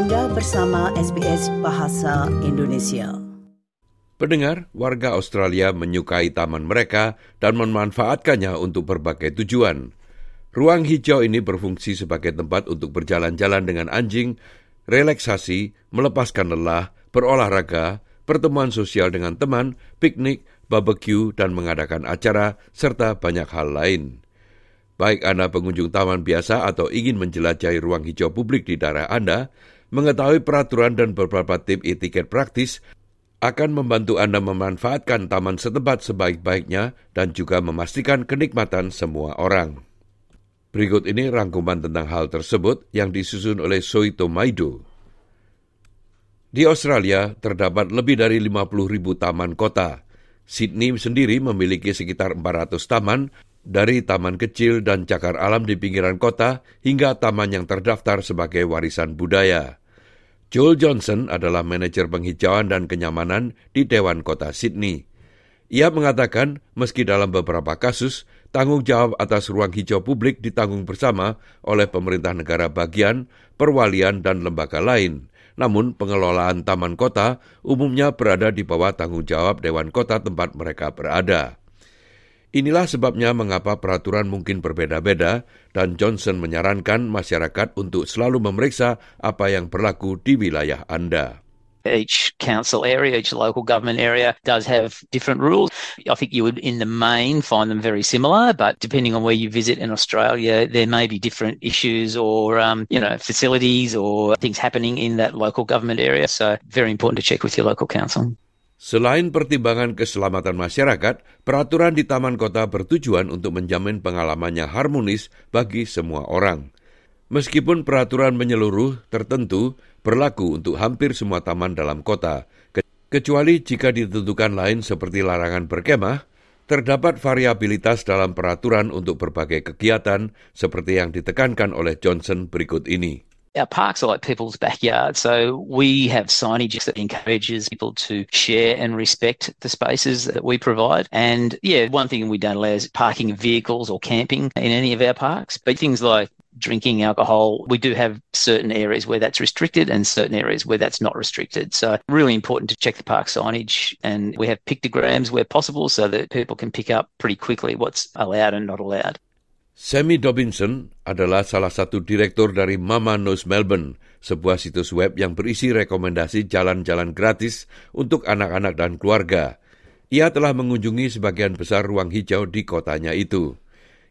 Anda bersama SBS Bahasa Indonesia. Pendengar, warga Australia menyukai taman mereka dan memanfaatkannya untuk berbagai tujuan. Ruang hijau ini berfungsi sebagai tempat untuk berjalan-jalan dengan anjing, relaksasi, melepaskan lelah, berolahraga, pertemuan sosial dengan teman, piknik, barbecue, dan mengadakan acara, serta banyak hal lain. Baik Anda pengunjung taman biasa atau ingin menjelajahi ruang hijau publik di daerah Anda, mengetahui peraturan dan beberapa tip etiket praktis akan membantu Anda memanfaatkan taman setempat sebaik-baiknya dan juga memastikan kenikmatan semua orang. Berikut ini rangkuman tentang hal tersebut yang disusun oleh Soito Maido. Di Australia terdapat lebih dari 50 ribu taman kota. Sydney sendiri memiliki sekitar 400 taman dari taman kecil dan cakar alam di pinggiran kota hingga taman yang terdaftar sebagai warisan budaya. Joel Johnson adalah manajer penghijauan dan kenyamanan di Dewan Kota Sydney. Ia mengatakan meski dalam beberapa kasus, tanggung jawab atas ruang hijau publik ditanggung bersama oleh pemerintah negara bagian, perwalian, dan lembaga lain. Namun pengelolaan taman kota umumnya berada di bawah tanggung jawab Dewan Kota tempat mereka berada. Inilah sebabnya mengapa peraturan mungkin berbeda-beda dan Johnson menyarankan masyarakat untuk selalu memeriksa apa yang berlaku di wilayah Anda. Each council area, each local government area does have different rules. I think you would, in the main, find them very similar, but depending on where you visit in Australia, there may be different issues or, um, you know, facilities or things happening in that local government area. So, very important to check with your local council. Selain pertimbangan keselamatan masyarakat, peraturan di taman kota bertujuan untuk menjamin pengalamannya harmonis bagi semua orang. Meskipun peraturan menyeluruh tertentu berlaku untuk hampir semua taman dalam kota, kecuali jika ditentukan lain seperti larangan berkemah, terdapat variabilitas dalam peraturan untuk berbagai kegiatan seperti yang ditekankan oleh Johnson berikut ini. Our parks are like people's backyards, so we have signage that encourages people to share and respect the spaces that we provide. And yeah, one thing we don't allow is parking vehicles or camping in any of our parks, but things like drinking alcohol, we do have certain areas where that's restricted and certain areas where that's not restricted. So really important to check the park signage and we have pictograms where possible so that people can pick up pretty quickly what's allowed and not allowed. Sammy Dobinson adalah salah satu direktur dari Mama Knows Melbourne, sebuah situs web yang berisi rekomendasi jalan-jalan gratis untuk anak-anak dan keluarga. Ia telah mengunjungi sebagian besar ruang hijau di kotanya itu.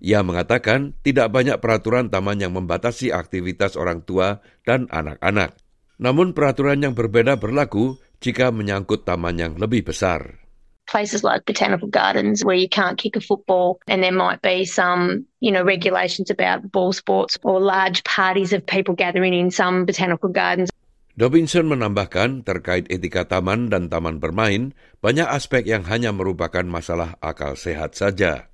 Ia mengatakan tidak banyak peraturan taman yang membatasi aktivitas orang tua dan anak-anak. Namun peraturan yang berbeda berlaku jika menyangkut taman yang lebih besar. Places like botanical gardens where you can't kick a football and there might be some you know regulations about ball sports or large parties of people gathering in some botanical gardens Dobinson menambahkan terkait etika taman dan taman bermain, banyak aspek yang hanya merupakan masalah akal sehat saja.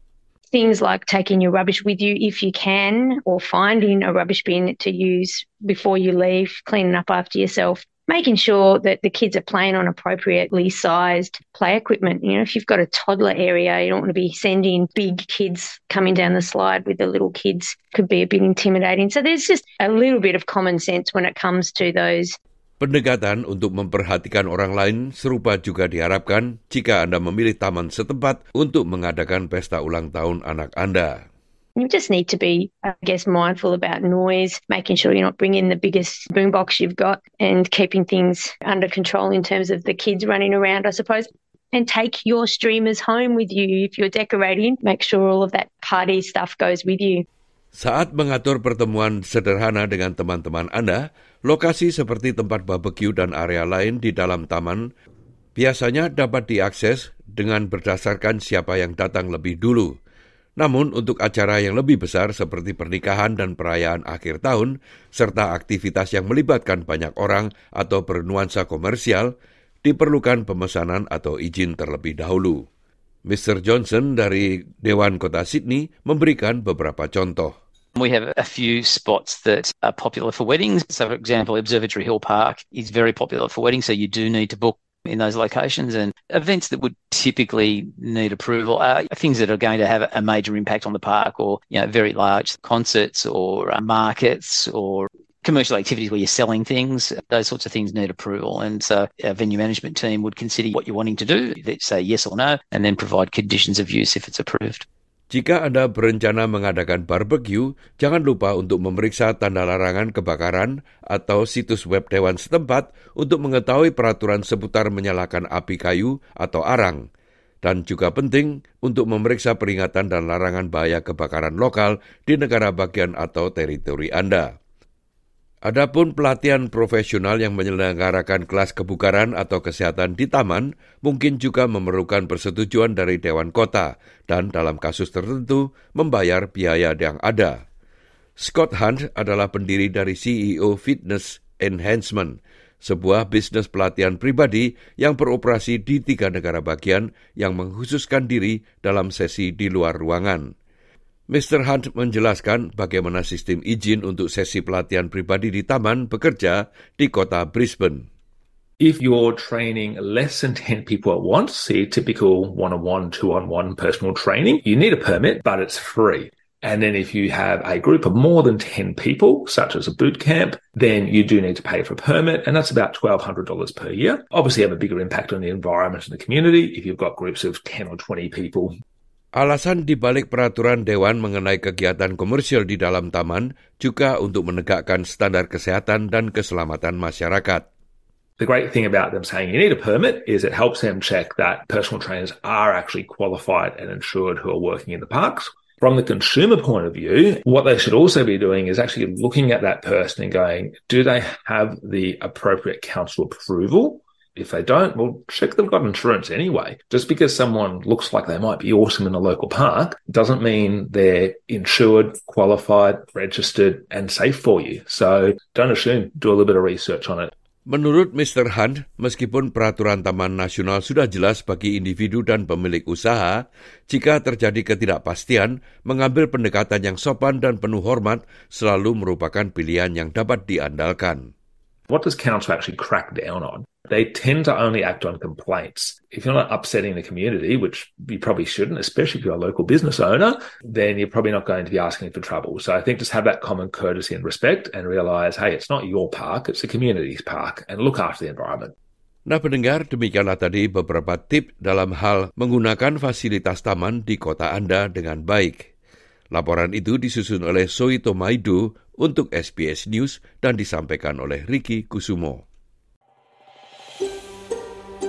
Things like taking your rubbish with you if you can, or finding a rubbish bin to use before you leave, cleaning up after yourself, making sure that the kids are playing on appropriately sized play equipment. You know, if you've got a toddler area, you don't want to be sending big kids coming down the slide with the little kids, could be a bit intimidating. So there's just a little bit of common sense when it comes to those Pendekatan untuk memperhatikan orang lain serupa juga diharapkan jika Anda memilih taman setempat untuk mengadakan pesta ulang tahun anak Anda. You just need to be, I guess, mindful about noise, making sure you're not bringing the biggest boombox you've got and keeping things under control in terms of the kids running around, I suppose. And take your streamers home with you if you're decorating. Make sure all of that party stuff goes with you. Saat mengatur pertemuan sederhana dengan teman-teman Anda, lokasi seperti tempat barbecue dan area lain di dalam taman biasanya dapat diakses dengan berdasarkan siapa yang datang lebih dulu. Namun untuk acara yang lebih besar seperti pernikahan dan perayaan akhir tahun, serta aktivitas yang melibatkan banyak orang atau bernuansa komersial, diperlukan pemesanan atau izin terlebih dahulu. Mr. Johnson dari Dewan Kota Sydney memberikan beberapa contoh. We have a few spots that are popular for weddings. So, for example, Observatory Hill Park is very popular for weddings, so you do need to book in those locations. And events that would typically need approval are things that are going to have a major impact on the park or, you know, very large concerts or uh, markets or commercial activities where you're selling things, those sorts of things need approval. And so our venue management team would consider what you're wanting to do, say yes or no, and then provide conditions of use if it's approved. Jika Anda berencana mengadakan barbecue, jangan lupa untuk memeriksa tanda larangan kebakaran atau situs web dewan setempat untuk mengetahui peraturan seputar menyalakan api kayu atau arang. Dan juga penting untuk memeriksa peringatan dan larangan bahaya kebakaran lokal di negara bagian atau teritori Anda. Adapun pelatihan profesional yang menyelenggarakan kelas kebugaran atau kesehatan di taman mungkin juga memerlukan persetujuan dari Dewan Kota dan dalam kasus tertentu membayar biaya yang ada. Scott Hunt adalah pendiri dari CEO Fitness Enhancement, sebuah bisnis pelatihan pribadi yang beroperasi di tiga negara bagian yang menghususkan diri dalam sesi di luar ruangan. Mr. Hunt menjelaskan bagaimana sistem izin untuk sesi pelatihan pribadi di taman bekerja di kota Brisbane. If you're training less than 10 people at once, say typical one-on-one, two-on-one personal training, you need a permit, but it's free. And then if you have a group of more than 10 people, such as a boot camp, then you do need to pay for a permit, and that's about $1,200 per year. Obviously have a bigger impact on the environment and the community if you've got groups of 10 or 20 people Alasan dibalik peraturan Dewan mengenai kegiatan komersial di dalam taman juga untuk menegakkan standar kesehatan dan keselamatan masyarakat. The great thing about them saying you need a permit is it helps them check that personal trainers are actually qualified and insured who are working in the parks. From the consumer point of view, what they should also be doing is actually looking at that person and going, do they have the appropriate council approval? If they don't, well, check they've got insurance anyway. Just because someone looks like they might be awesome in a local park doesn't mean they're insured, qualified, registered, and safe for you. So don't assume, do a little bit of research on it. Menurut Mr. Hunt, meskipun peraturan Taman Nasional sudah jelas bagi individu dan pemilik usaha, jika terjadi ketidakpastian, mengambil pendekatan yang sopan dan penuh hormat selalu merupakan pilihan yang dapat diandalkan. What does council actually crack down on? They tend to only act on complaints. If you're not upsetting the community, which you probably shouldn't, especially if you're a local business owner, then you're probably not going to be asking for trouble. So I think just have that common courtesy and respect and realize, hey, it's not your park, it's the community's park and look after the environment. Nah pendengar, demikianlah tadi beberapa tip dalam hal menggunakan fasilitas taman di kota Anda dengan baik. Laporan itu disusun oleh Soito Maidu untuk SBS News dan disampaikan oleh Ricky Kusumo.